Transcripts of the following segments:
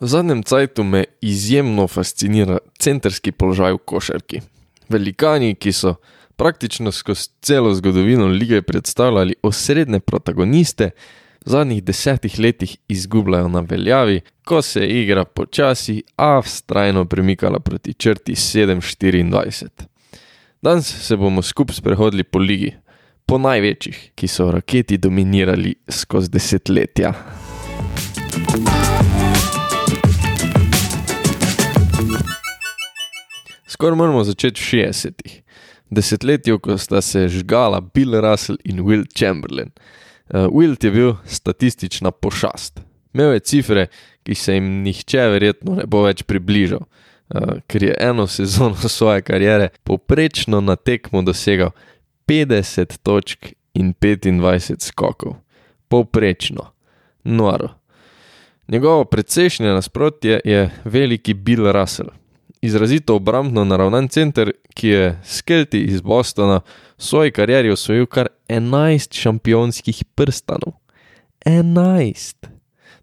V zadnjem cajtu me izjemno fascinira centerski položaj v košarki. Velikani, ki so praktično skozi celo zgodovino lige predstavljali osrednje protagoniste, v zadnjih desetih letih izgubljajo na veljavi, ko se je igra počasi, a vztrajno premikala proti črti 7-24. Danes se bomo skupaj sprehodili po ligi, po največjih, ki so raketi dominirali skozi desetletja. Skoraj moramo začeti v 60-ih, desetletju, ko sta se žgala Bill Russell in Will Chamberlain. Uh, Will je bil statistična pošast. Imel je cifre, ki se jim nihče verjetno ne bo več približal, uh, ker je eno sezono svoje kariere poprečno na tekmo dosegal 50 točk in 25 skokov. Poprečno, noro. Njegovo precejšnje nasprotje je veliki Bill Russell, izrazito obrambno naravnan center, ki je skelti iz Bostona v svoji karieri osvojil kar 11 šampionskih prstanov. 11!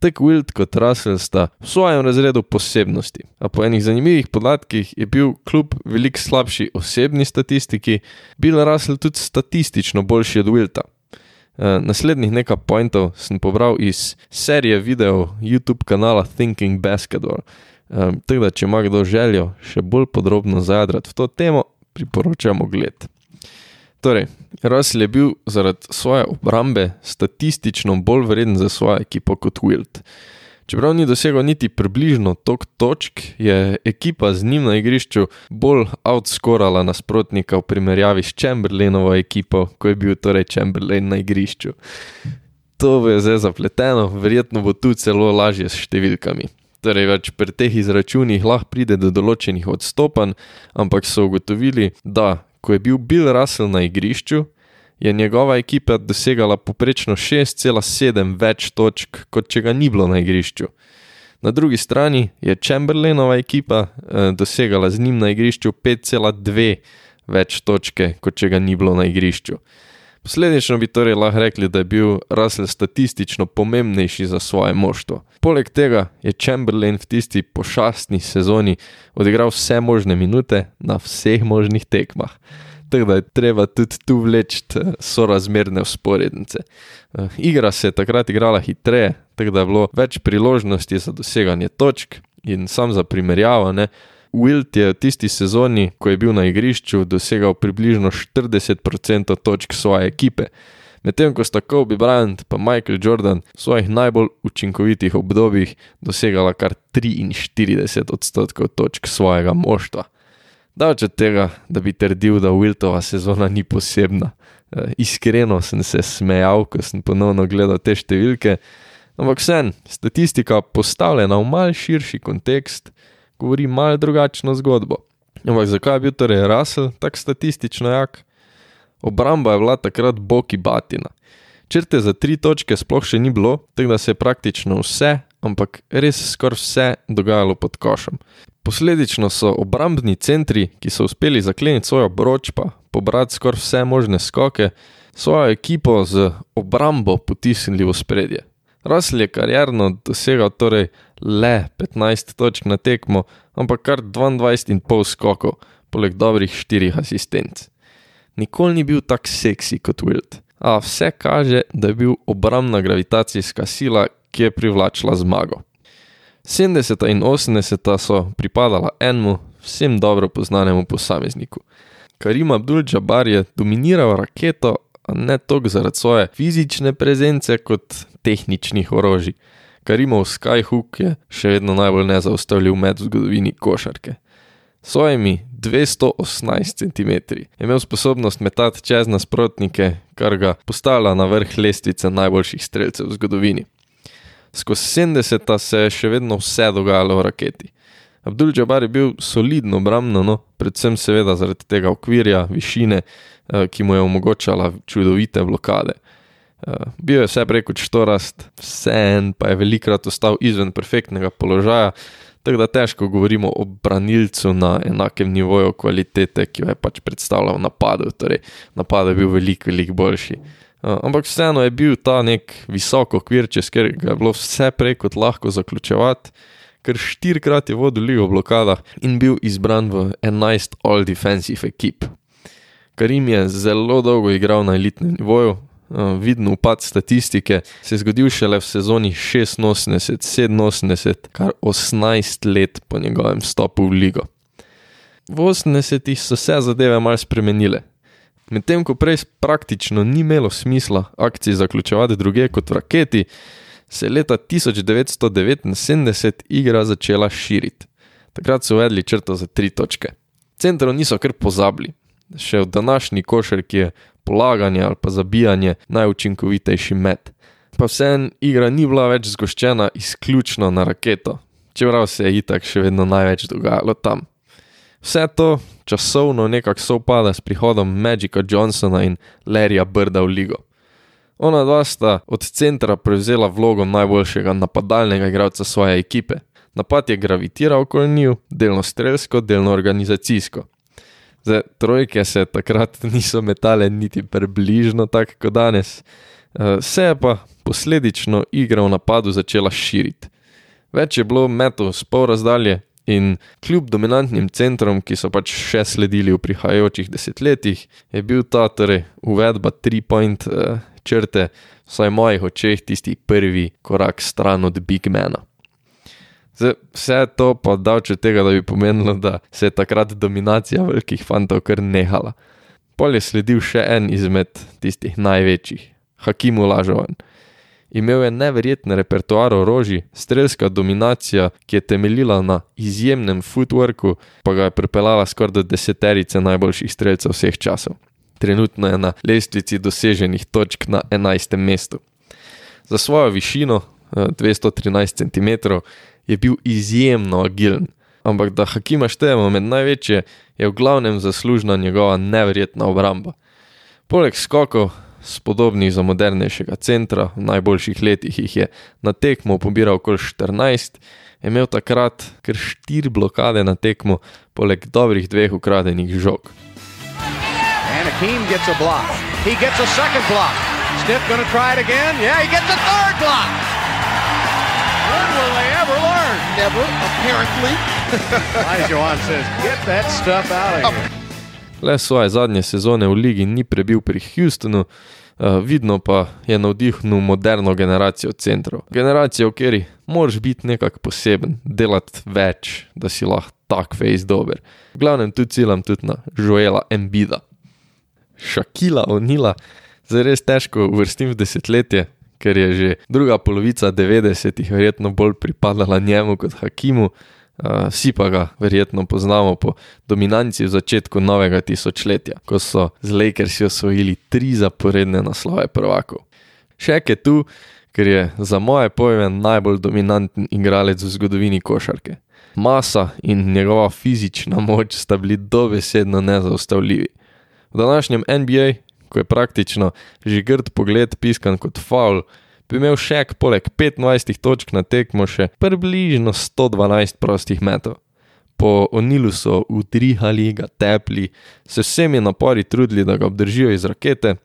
Tako Wild kot Russell sta v svojem razredu posebnosti, a po enih zanimivih podatkih je bil kljub veliko slabši osebni statistiki, bil Russell tudi statistično boljši od Wilta. Uh, naslednjih nekaj pointov sem pobral iz serije videov YouTube kanala Thinking Basketball, Um, tako da, če ima kdo željo še bolj podrobno zajadrati v to temo, priporočamo gled. Torej, Russell je bil zaradi svoje obrambe statistično bolj vreden za svojo ekipo kot Wild. Čeprav ni dosegel niti približno tok točk, je ekipa z njim na igrišču bolj outscorala nasprotnika v primerjavi s Chamberlainovo ekipo, ko je bil torej Chamberlain na igrišču. To bo zdaj zapleteno, verjetno bo tu celo lažje s številkami. Torej, več pri teh izračunih lahko pride do določenih odstopanj, ampak so ugotovili, da ko je bil Bill Russell na igrišču, je njegova ekipa dosegala poprečno 6,7 več točk, kot če ga ni bilo na igrišču. Na drugi strani je Chamberlainova ekipa eh, dosegala z njim na igrišču 5,2 več točke, kot če ga ni bilo na igrišču. Posledično bi torej lahko rekli, da je bil Russell statistično pomembnejši za svoje moštvo. Poleg tega je Chamberlain v tisti pošastni sezoni odigral vse možne minute na vseh možnih tekmah. Tako da je treba tudi tu vleči eh, sorazmerne usporednice. Eh, igra se je takrat igrala hitreje, tako da je bilo več priložnosti za doseganje točk in sam za primerjavo. Ne, Wilt je v tisti sezoni, ko je bil na igrišču, dosegal približno 40% točk svoje ekipe, medtem ko sta Kobe Bryant in Michael Jordan v svojih najbolj učinkovitih obdobjih dosegala kar 43 odstotkov točk svojega moštva. Daleč od tega, da bi trdil, da Wiltova sezona ni posebna. E, iskreno sem se smejal, ko sem ponovno gledal te številke, ampak vsem, statistika postavljena v mal širši kontekst govori malo drugačno zgodbo. Ampak zakaj je bil torej Russell tako statistično jak? Obramba je bila takrat boki batina. Črte za tri točke sploh še ni bilo, tako da se je praktično vse, ampak res skoraj vse dogajalo pod košem. Posledično so obrambni centri, ki so uspeli zakleniti svojo broč, pa pobrati skoraj vse možne skoke, svojo ekipo z obrambo potisnili v spredje. Russell je karjerno dosegal torej le 15 točk na tekmo, ampak kar 22,5 skokov, poleg dobrih 4 asistenc. Nikoli ni bil tako seksi kot Wild, a vse kaže, da je bil obrambna gravitacijska sila, ki je privlačila zmago. 70 in 80 so pripadala enemu, vsem dobro poznanemu posamezniku. Karim Abdul-Jabbar je dominiral raketo, a ne toliko zaradi svoje fizične prezence kot tehničnih orožij. Karimov Skyhook je še vedno najbolj nezaustavljiv med v zgodovini košarke. Svojimi 218 cm je imel sposobnost metati čez nasprotnike, kar ga postavlja na vrh lestvice najboljših streljcev v zgodovini. Skozi 70 se je še vedno vse dogajalo v raketi. Abdul Jabbar je bil solidno obrambno, no, predvsem seveda zaradi tega okvirja, višine, eh, ki mu je omogočala čudovite blokade. Uh, bil je vse preko štorast, vse en pa je velikrat ostal izven perfektnega položaja, tako da težko govorimo o branilcu na enakem nivoju kvalitete, ki jo je pač predstavljal v napadu. Torej, napad je bil veliko, veliko boljši. Uh, ampak vseeno je bil ta nek visok okvir, čez katerega je bilo vse preko lahko zaključevati, ker štirikrat je vodil ligo v blokadah in bil izbran v 11 all-defensive ekip. Karim je zelo dolgo igral na elitnem nivoju, viden upad statistike se je zgodil šele v sezoni 86-87, kar 18 let po njegovem stopu v ligo. V 80-ih so se zadeve malce spremenile. Medtem ko prej praktično ni imelo smisla akcij zaključovati druge kot v raketi, se je leta 1979 igra začela širiti. Takrat so uvedli črto za tri točke. Centrov niso kar pozabili. Še v današnji košarki je polaganje ali pa zabijanje najučinkovitejši met. Pa vseeno igra ni bila več zgoščena izključno na raketo, čeprav se je itak še vedno največ dogajalo tam. Vse to časovno nekako sovpada s prihodom Magika Johnsona in Larryja Brda v ligo. Ona dva sta od centra prevzela vlogo najboljšega napadalnega igralca svoje ekipe. Napad je gravitiral okoli njiju, delno strelsko, delno organizacijsko. Zdaj, trojke se takrat niso metale niti približno tako kot danes, eh, se je pa posledično igra v napadu začela širiti. Več je bilo metov z pol razdalje in kljub dominantnim centrom, ki so pač še sledili v prihajajočih desetletjih, je bil ta torej uvedba tri-point uh, črte, vsaj v mojih očeh, tisti prvi korak stran od Big Mana. Zdaj, vse to pa davče tega, da bi pomenilo, da se je takrat dominacija velikih fantov kar nehala. Pol je sledil še en izmed tistih največjih, Hakim Ulažovan. Imel je neverjeten repertoar orožij, strelska dominacija, ki je temeljila na izjemnem footworku, pa ga je pripeljala skoraj do deseterice najboljših strelcev vseh časov. Trenutno je na lestvici doseženih točk na 11. mestu. Za svojo višino, 213 cm, je bil izjemno agilen, ampak da Hakima štejemo med največje, je v glavnem zaslužna njegova neverjetna obramba. Poleg skokov, spodobnih za modernejšega centra, v najboljših letih jih je na tekmo pobiral okoli 14, je imel takrat kar 4 blokade na tekmo, poleg dobrih dveh ukradenih žog. Hakeem gets a block. He gets a second block. Stiff to try it again. Yeah, he gets a third block. Never, apparently. Joan says, get that stuff out of here. Le svoje zadnje sezone v ligi ni prebil pri Houstonu, uh, vidno pa je navdihnil moderno generacijo centrov. Generacijo, v kateri moraš biti nekako poseben, delati več, da si lahko tak fejs dober. V glavnem tu ciljam tudi na Joela Embida. Šakila Onila res težko uvrstim v desetletje, ker je že druga polovica 90-ih verjetno bolj pripadala njemu kot Hakimu, uh, vsi pa ga verjetno poznamo po dominanci v začetku novega tisočletja, ko so z Lakersi osvojili tri zaporedne naslove prvakov. Šek je tu, ker je za moje pojme najbolj dominanten igralec v zgodovini košarke. Masa in njegova fizična moč sta bili dobesedno nezaustavljivi. V današnjem NBA, ko je praktično že grd pogled piskan kot faul, bi imel še poleg 25 točk na tekmo še približno 112 prostih metov. Po Onilu so utrihali, ga tepli, se vsemi napori trudili, da ga obdržijo iz rakete.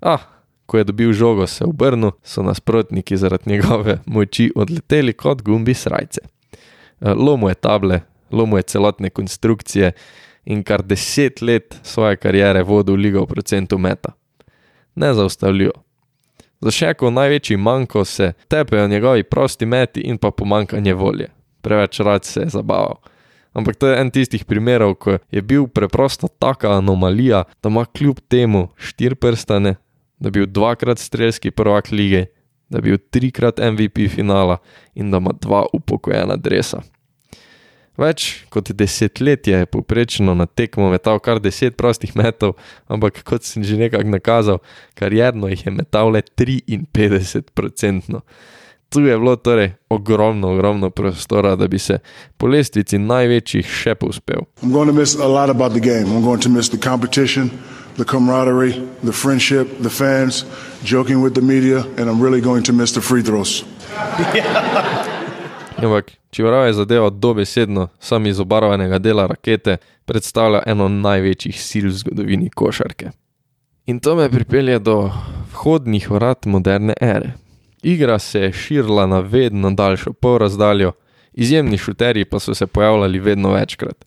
Ah, ko je dobil žogo, se obrnil, so nasprotniki zaradi njegove moči odleteli kot gumbi srajce. Eh, lomo je table, lomo je celotne konstrukcije in kar deset let svoje kariere vodil ligo v procentu meta. Nezaustavljivo. Za še ko največji manjko se tepejo njegovi prosti meti in pa pomankanje volje. Preveč rad se je zabaval. Ampak to je en tistih primerov, ko je bil preprosto taka anomalija, da ima kljub temu štiri prstane, da je bil dvakrat strelski prvak lige, da je bil trikrat MVP finala in da ima dva upokojena dresa. Več kot desetletje je poprečno na tekmo metal kar deset prostih metov, ampak kot sem že nekako nakazal, karjerno jih je metal le 53%. Tu je bilo torej ogromno, ogromno prostora, da bi se po lestvici največjih še povzpel. The camaraderie, the friendship, the fans, joking with the media, and I'm really going to miss the free throws. Ampak, če pravi zadeva dobesedno, sam iz obarvanega dela rakete predstavlja eno največjih sil v zgodovini košarke. In to me pripelje do vhodnih vrat moderne ere. Igra se je širila na vedno daljšo polrazdaljo izjemni šuterji pa so se pojavljali vedno večkrat.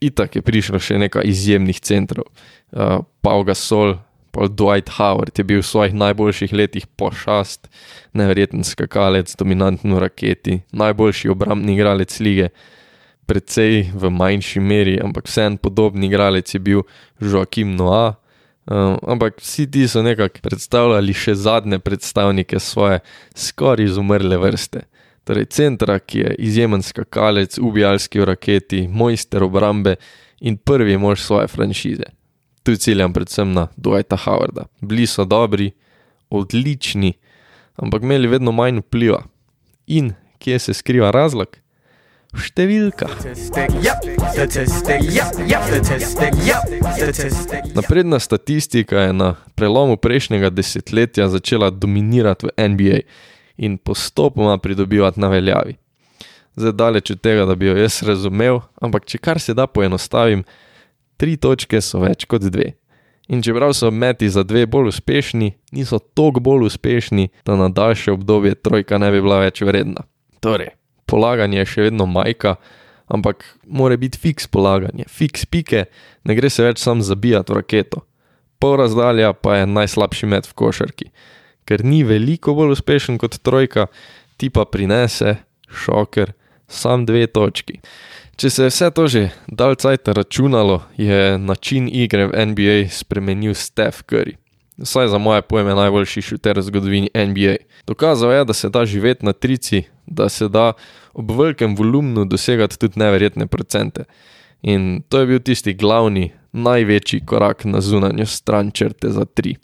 Itak je prišlo še nekaj izjemnih centrov. Uh, Paul Gasol, Paul Dwight Howard je bil v svojih najboljših letih pošast, neverjeten skakalec, dominantno raketi, najboljši obrambni igralec lige, precej v manjši meri, ampak vseeno podobni igralec je bil Joakim Noah. Uh, ampak vsi ti so nekako predstavljali še zadnje predstavnike svoje skoraj izumrle vrste. Torej, centra, ki je izjemen skakalec, ubijalski v raketi, mojster obrambe in prvi mož svoje franšize. Tu ciljam predvsem na Dwighta Howarda. Bili so dobri, odlični, ampak imeli vedno manj vpliva. In kje se skriva razlog? V številkah. Napredna statistika je na prelomu prejšnjega desetletja začela dominirati v NBA in postopoma pridobivati na veljavi. Zdaj daleč od tega, da bi jo jaz razumel, ampak če kar se da poenostavim, tri točke so več kot dve. In čeprav so meti za dve bolj uspešni, niso toliko bolj uspešni, da na daljše obdobje trojka ne bi bila več vredna. Torej, polaganje je še vedno majka, ampak mora biti fiks polaganje, fiks pike, ne gre se več sam zabijati v raketo. Pol razdalja pa je najslabši met v košarki ker ni veliko bolj uspešen kot trojka, ti pa prinese šoker, sam dve točki. Če se je vse to že dal cajt računalo, je način igre v NBA spremenil Steph Curry. Vsaj za moje pojme najboljši šuter v zgodovini NBA. Dokazal je, da se da živeti na trici, da se da ob velikem volumnu dosegati tudi neverjetne procente. In to je bil tisti glavni, največji korak na zunanjo stran črte za tri.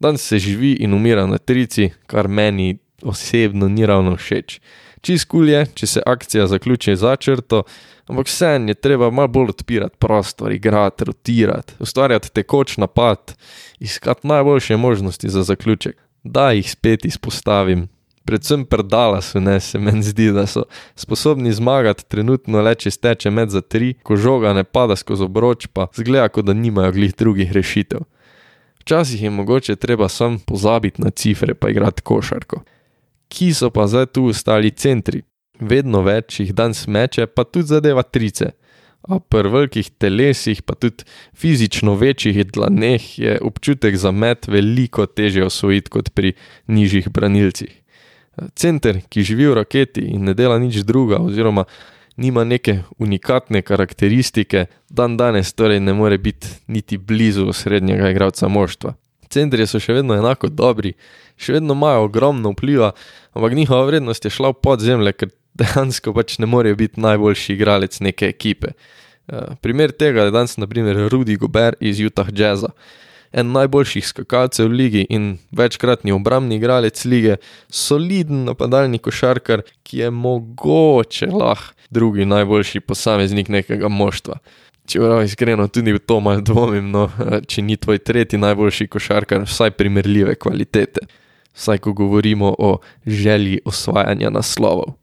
Danes se živi in umira na trici, kar meni osebno ni ravno všeč. Čist kul je, če se akcija zaključi za črto, ampak vseeno je treba malo bolj odpirati prostor, igrati, rotirati, ustvarjati tekoč napad, iskati najboljše možnosti za zaključek. Da jih spet izpostavim. Predvsem predala so ne, se meni zdi, da so sposobni zmagati trenutno le če steče med za tri, ko žoga ne pada skozi obroč, pa zgleda, kot da nimajo glih drugih rešitev. Včasih je mogoče treba sam pozabiti na cifre pa igrati košarko. Ki so pa zdaj tu ostali centri? Vedno več jih dan smeče, pa tudi zadeva trice. A pri velikih telesih, pa tudi fizično večjih dlaneh, je občutek za met veliko težje osvojiti kot pri nižjih branilcih. Center, ki živi v raketi in ne dela nič druga, oziroma nima neke unikatne karakteristike, dan danes torej ne more biti niti blizu srednjega igralca moštva. Centri so še vedno enako dobri, še vedno imajo ogromno vpliva, ampak njihova vrednost je šla v podzemlje, ker dejansko pač ne morejo biti najboljši igralec neke ekipe. Eh, primer tega je danes naprimer Rudy Gobert iz Utah Jazza en najboljših skakalcev v ligi in večkratni obrambni igralec lige, soliden napadalni košarkar, ki je mogoče lahko drugi najboljši posameznik nekega moštva. Če prav iskreno, tudi v to malo dvomim, no, če ni tvoj tretji najboljši košarkar, vsaj primerljive kvalitete, vsaj ko govorimo o želji osvajanja naslovov.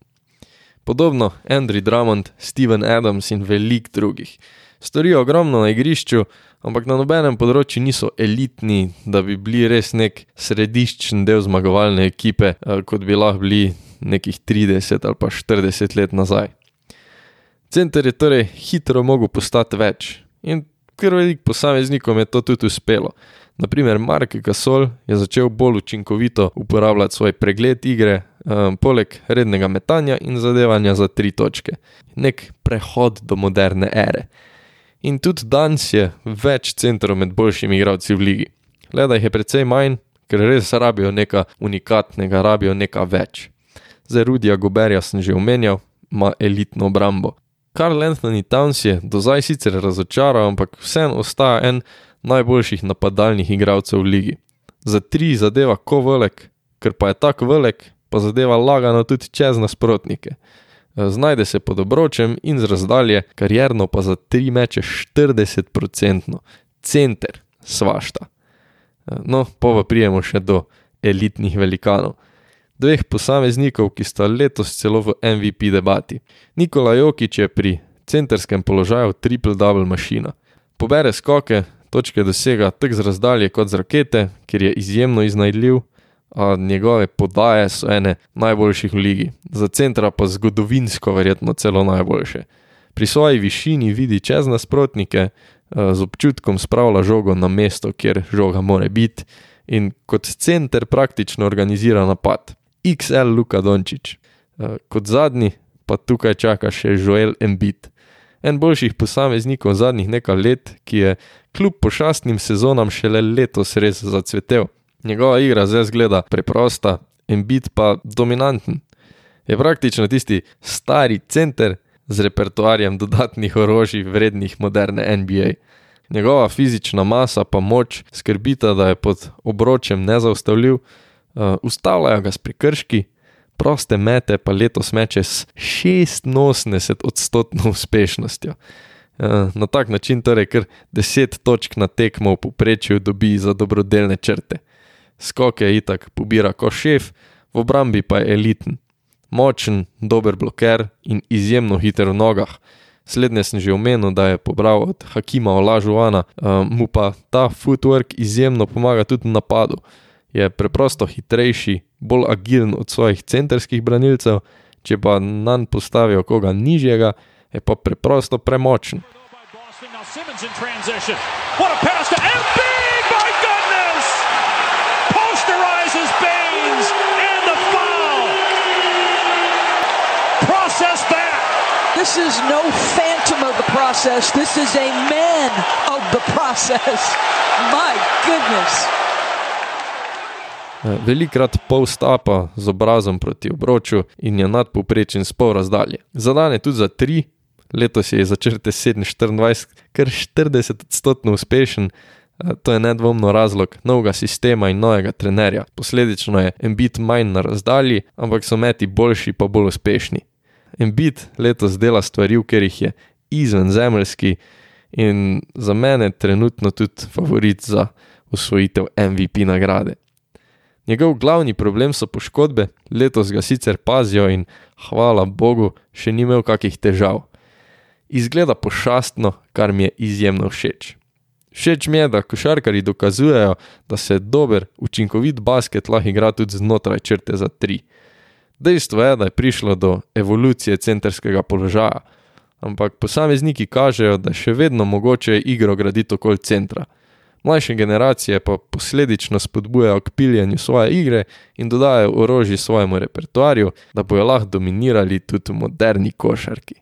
Podobno Andrew Drummond, Steven Adams in velik drugih. Storijo ogromno na igrišču, ampak na nobenem področju niso elitni, da bi bili res nek središčen del zmagovalne ekipe, eh, kot bi lahko bili nekih 30 ali pa 40 let nazaj. Center je torej hitro mogel postati več in kar velik posameznikom je to tudi uspelo. Naprimer, Mark Gasol je začel bolj učinkovito uporabljati svoj pregled igre, um, poleg rednega metanja in zadevanja za tri točke. Nek prehod do moderne ere. In tudi danes je več centrov med boljšimi igralci v ligi. Le da jih je precej manj, ker res rabijo nekaj unikatnega, rabijo nekaj več. Za Rudija Goberja sem že omenjal, ima elitno obrambo. Karl Anthony Towns je do zdaj sicer razočaral, ampak vseeno ostaja en najboljših napadalnih igralcev v ligi. Za tri zadeva ko velik, ker pa je tako velik, pa zadeva lagano tudi čez nasprotnike. Eh, znajde se pod obročem in z razdalje, karjerno pa za tri meče 40%, center, svašta. Eh, no, pa pa prijemo še do elitnih velikanov. Dveh posameznikov, ki sta letos celo v MVP debati. Nikola Jokič je pri centerskem položaju triple-double mašina. Pobere skoke, točke dosega tako z razdalje kot z rakete, ker je izjemno iznajdljiv, a njegove podaje so ene najboljših v ligi, za centra pa zgodovinsko verjetno celo najboljše. Pri svoji višini vidi čez nasprotnike, z občutkom spravlja žogo na mesto, kjer žoga more biti, in kot center praktično organizira napad. XL Luka Dončić. Kot zadnji pa tukaj čaka še Joel Embiid. En boljših posameznikov zadnjih nekaj let, ki je kljub pošastnim sezonam šele letos res zacvetel. Njegova igra zdaj zgleda preprosta, Embiid pa dominanten. Je praktično tisti stari center z repertoarjem dodatnih orožij, vrednih moderne NBA. Njegova fizična masa pa moč skrbita, da je pod obročem nezaustavljiv, uh, ustavljajo ga s prekrški, proste mete pa letos meče s 86 odstotno uspešnostjo. Uh, na tak način torej kar 10 točk na tekmo v povprečju dobi za dobrodelne črte. Skoke itak pobira kot šef, v obrambi pa je eliten. Močen, dober bloker in izjemno hiter v nogah. Slednje sem že omenil, da je pobral od Hakima Olažuvana, uh, mu pa ta footwork izjemno pomaga tudi v napadu. Je preprosto hitrejši, bolj agilen od svojih centrskih branilcev, če pa nanj postavijo koga nižjega, je pa preprosto premočen. What a pass to Embiid! This is no phantom of the process. This is a man of the process. My goodness. Eh, velikrat pol stapa z obrazom proti obroču in je nadpoprečen spol razdalje. Zadane tudi za tri, letos je začrte 27, kar 40 odstotno uspešen. Eh, to je nedvomno razlog novega sistema in novega trenerja. Posledično je embit manj na razdalji, ampak so meti boljši pa bolj uspešni. Embiid letos dela stvari, v katerih je izvenzemeljski in za mene trenutno tudi favorit za usvojitev MVP nagrade. Njegov glavni problem so poškodbe, letos ga sicer pazijo in hvala Bogu, še ni imel kakih težav. Izgleda pošastno, kar mi je izjemno všeč. Všeč mi je, da košarkari dokazujejo, da se dober, učinkovit basket lahko igra tudi znotraj črte za tri. Dejstvo je, da je prišlo do evolucije centrskega položaja, ampak posamezniki kažejo, da še vedno mogoče igro graditi okoli centra. Mlajše generacije pa posledično spodbujajo k piljenju svoje igre in dodajajo orožje svojemu repertoarju, da bojo lahko dominirali tudi v moderni košarki.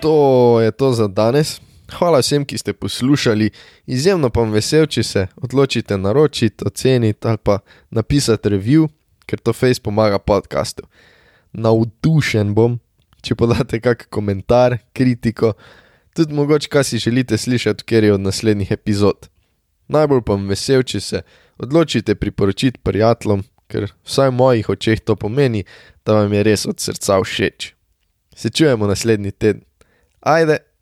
To je to za danes. Hvala vsem, ki ste poslušali, izjemno pa vam vesel, če se odločite naročiti, oceniti ali pa napisati review, ker to face pomaga podkastu. Navdušen bom, če podate kakšen komentar, kritiko, tudi mogoče kaj si želite slišati, ker je od naslednjih epizod. Najbolj pa vam vesel, če se odločite priporočiti prijateljem, ker vsaj v mojih očeh to pomeni, da vam je res od srca všeč. Se čujemo naslednji teden. Ajde!